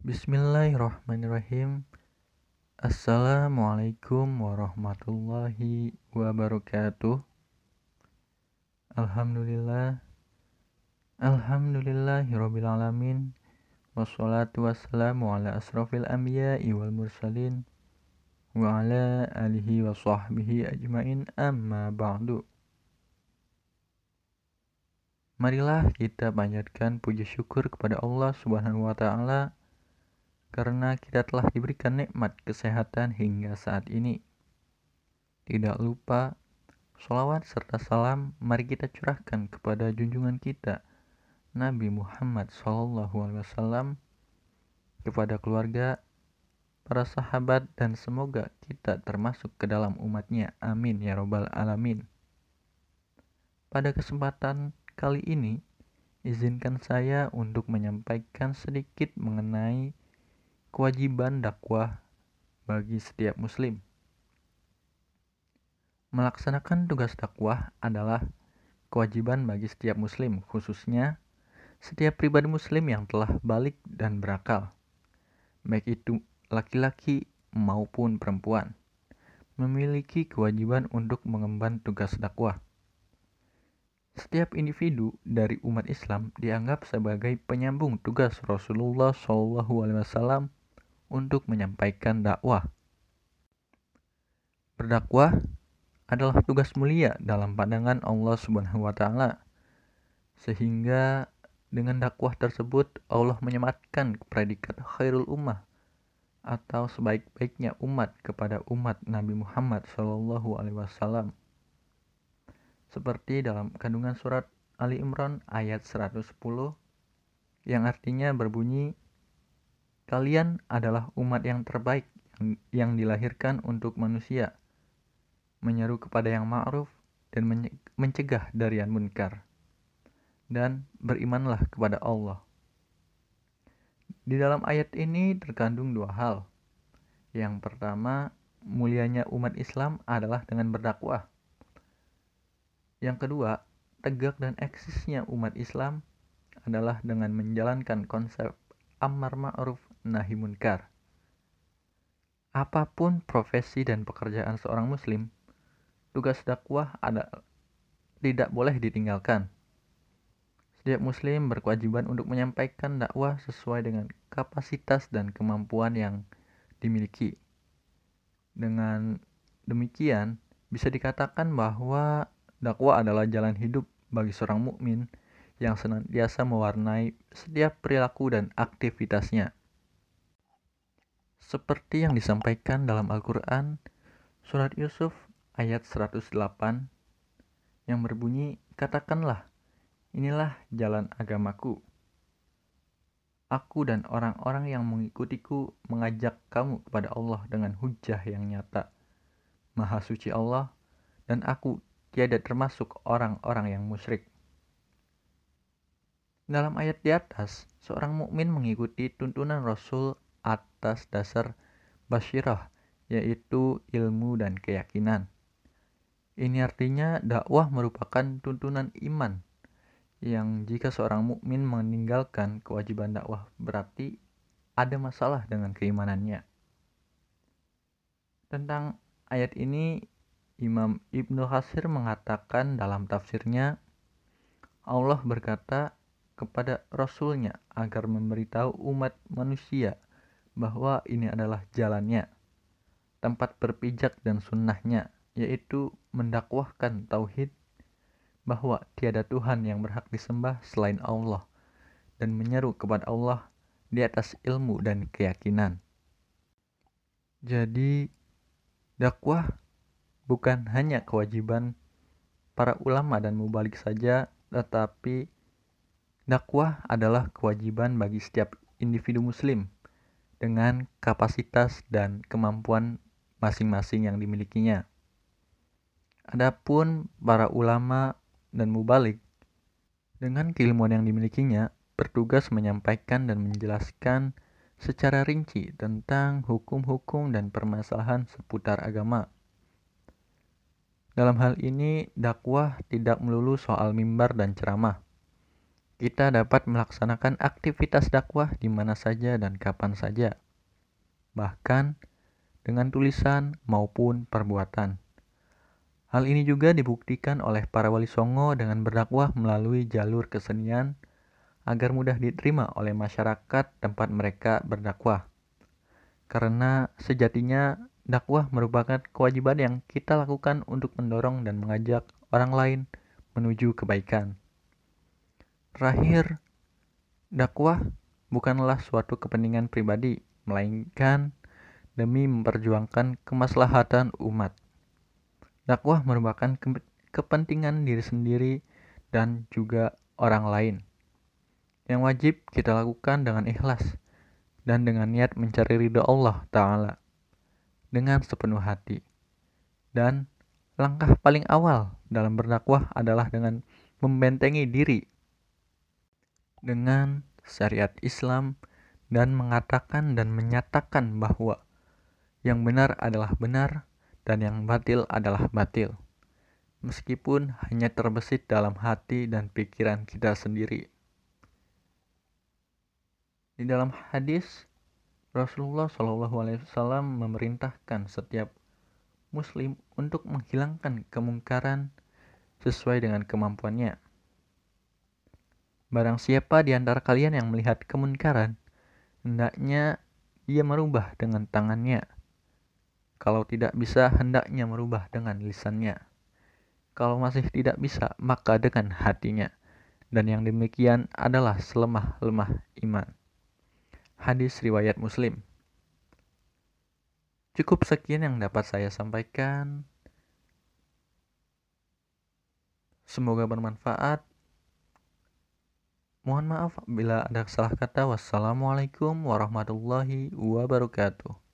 Bismillahirrahmanirrahim. Assalamualaikum warahmatullahi wabarakatuh. Alhamdulillah. Alhamdulillahirabbil. Wassalatu wassalamu ala asrofil anbiya'i wal mursalin wa ala alihi wa sahbihi ajmain amma ba'du. Marilah kita panjatkan puji syukur kepada Allah Subhanahu wa taala karena kita telah diberikan nikmat kesehatan hingga saat ini. Tidak lupa, sholawat serta salam mari kita curahkan kepada junjungan kita, Nabi Muhammad SAW, kepada keluarga, para sahabat, dan semoga kita termasuk ke dalam umatnya. Amin ya robbal alamin. Pada kesempatan kali ini, izinkan saya untuk menyampaikan sedikit mengenai kewajiban dakwah bagi setiap muslim. Melaksanakan tugas dakwah adalah kewajiban bagi setiap muslim, khususnya setiap pribadi muslim yang telah balik dan berakal, baik itu laki-laki maupun perempuan, memiliki kewajiban untuk mengemban tugas dakwah. Setiap individu dari umat Islam dianggap sebagai penyambung tugas Rasulullah SAW untuk menyampaikan dakwah. Berdakwah adalah tugas mulia dalam pandangan Allah Subhanahu wa taala. Sehingga dengan dakwah tersebut Allah menyematkan predikat khairul ummah atau sebaik-baiknya umat kepada umat Nabi Muhammad Shallallahu alaihi wasallam. Seperti dalam kandungan surat Ali Imran ayat 110 yang artinya berbunyi Kalian adalah umat yang terbaik yang, dilahirkan untuk manusia, menyeru kepada yang ma'ruf dan mencegah dari yang munkar. Dan berimanlah kepada Allah. Di dalam ayat ini terkandung dua hal. Yang pertama, mulianya umat Islam adalah dengan berdakwah. Yang kedua, tegak dan eksisnya umat Islam adalah dengan menjalankan konsep amar ma'ruf nahi munkar. Apa pun profesi dan pekerjaan seorang muslim, tugas dakwah ada tidak boleh ditinggalkan. Setiap muslim berkewajiban untuk menyampaikan dakwah sesuai dengan kapasitas dan kemampuan yang dimiliki. Dengan demikian, bisa dikatakan bahwa dakwah adalah jalan hidup bagi seorang mukmin yang senantiasa mewarnai setiap perilaku dan aktivitasnya. Seperti yang disampaikan dalam Al-Quran, Surat Yusuf ayat 108 yang berbunyi, Katakanlah, inilah jalan agamaku. Aku dan orang-orang yang mengikutiku mengajak kamu kepada Allah dengan hujah yang nyata. Maha suci Allah, dan aku tiada termasuk orang-orang yang musyrik. Dalam ayat di atas, seorang mukmin mengikuti tuntunan Rasul atas dasar basyirah, yaitu ilmu dan keyakinan. Ini artinya dakwah merupakan tuntunan iman yang jika seorang mukmin meninggalkan kewajiban dakwah berarti ada masalah dengan keimanannya. Tentang ayat ini Imam Ibnu Hasir mengatakan dalam tafsirnya Allah berkata kepada Rasulnya agar memberitahu umat manusia bahwa ini adalah jalannya, tempat berpijak dan sunnahnya, yaitu mendakwahkan tauhid bahwa tiada Tuhan yang berhak disembah selain Allah dan menyeru kepada Allah di atas ilmu dan keyakinan. Jadi, dakwah bukan hanya kewajiban para ulama dan mubalik saja, tetapi dakwah adalah kewajiban bagi setiap individu muslim dengan kapasitas dan kemampuan masing-masing yang dimilikinya. Adapun para ulama dan mubalik dengan keilmuan yang dimilikinya bertugas menyampaikan dan menjelaskan secara rinci tentang hukum-hukum dan permasalahan seputar agama. Dalam hal ini, dakwah tidak melulu soal mimbar dan ceramah, kita dapat melaksanakan aktivitas dakwah di mana saja dan kapan saja, bahkan dengan tulisan maupun perbuatan. Hal ini juga dibuktikan oleh para wali songo dengan berdakwah melalui jalur kesenian agar mudah diterima oleh masyarakat tempat mereka berdakwah. Karena sejatinya dakwah merupakan kewajiban yang kita lakukan untuk mendorong dan mengajak orang lain menuju kebaikan. Terakhir, dakwah bukanlah suatu kepentingan pribadi, melainkan demi memperjuangkan kemaslahatan umat. Dakwah merupakan ke kepentingan diri sendiri dan juga orang lain. Yang wajib kita lakukan dengan ikhlas dan dengan niat mencari ridho Allah Ta'ala dengan sepenuh hati. Dan langkah paling awal dalam berdakwah adalah dengan membentengi diri dengan syariat Islam dan mengatakan dan menyatakan bahwa yang benar adalah benar dan yang batil adalah batil. Meskipun hanya terbesit dalam hati dan pikiran kita sendiri. Di dalam hadis Rasulullah Shallallahu Alaihi Wasallam memerintahkan setiap Muslim untuk menghilangkan kemungkaran sesuai dengan kemampuannya. Barang siapa di antara kalian yang melihat kemunkaran, hendaknya ia merubah dengan tangannya. Kalau tidak bisa, hendaknya merubah dengan lisannya. Kalau masih tidak bisa, maka dengan hatinya. Dan yang demikian adalah selemah-lemah iman. Hadis riwayat Muslim. Cukup sekian yang dapat saya sampaikan. Semoga bermanfaat. Mohon maaf bila ada salah kata. Wassalamualaikum warahmatullahi wabarakatuh.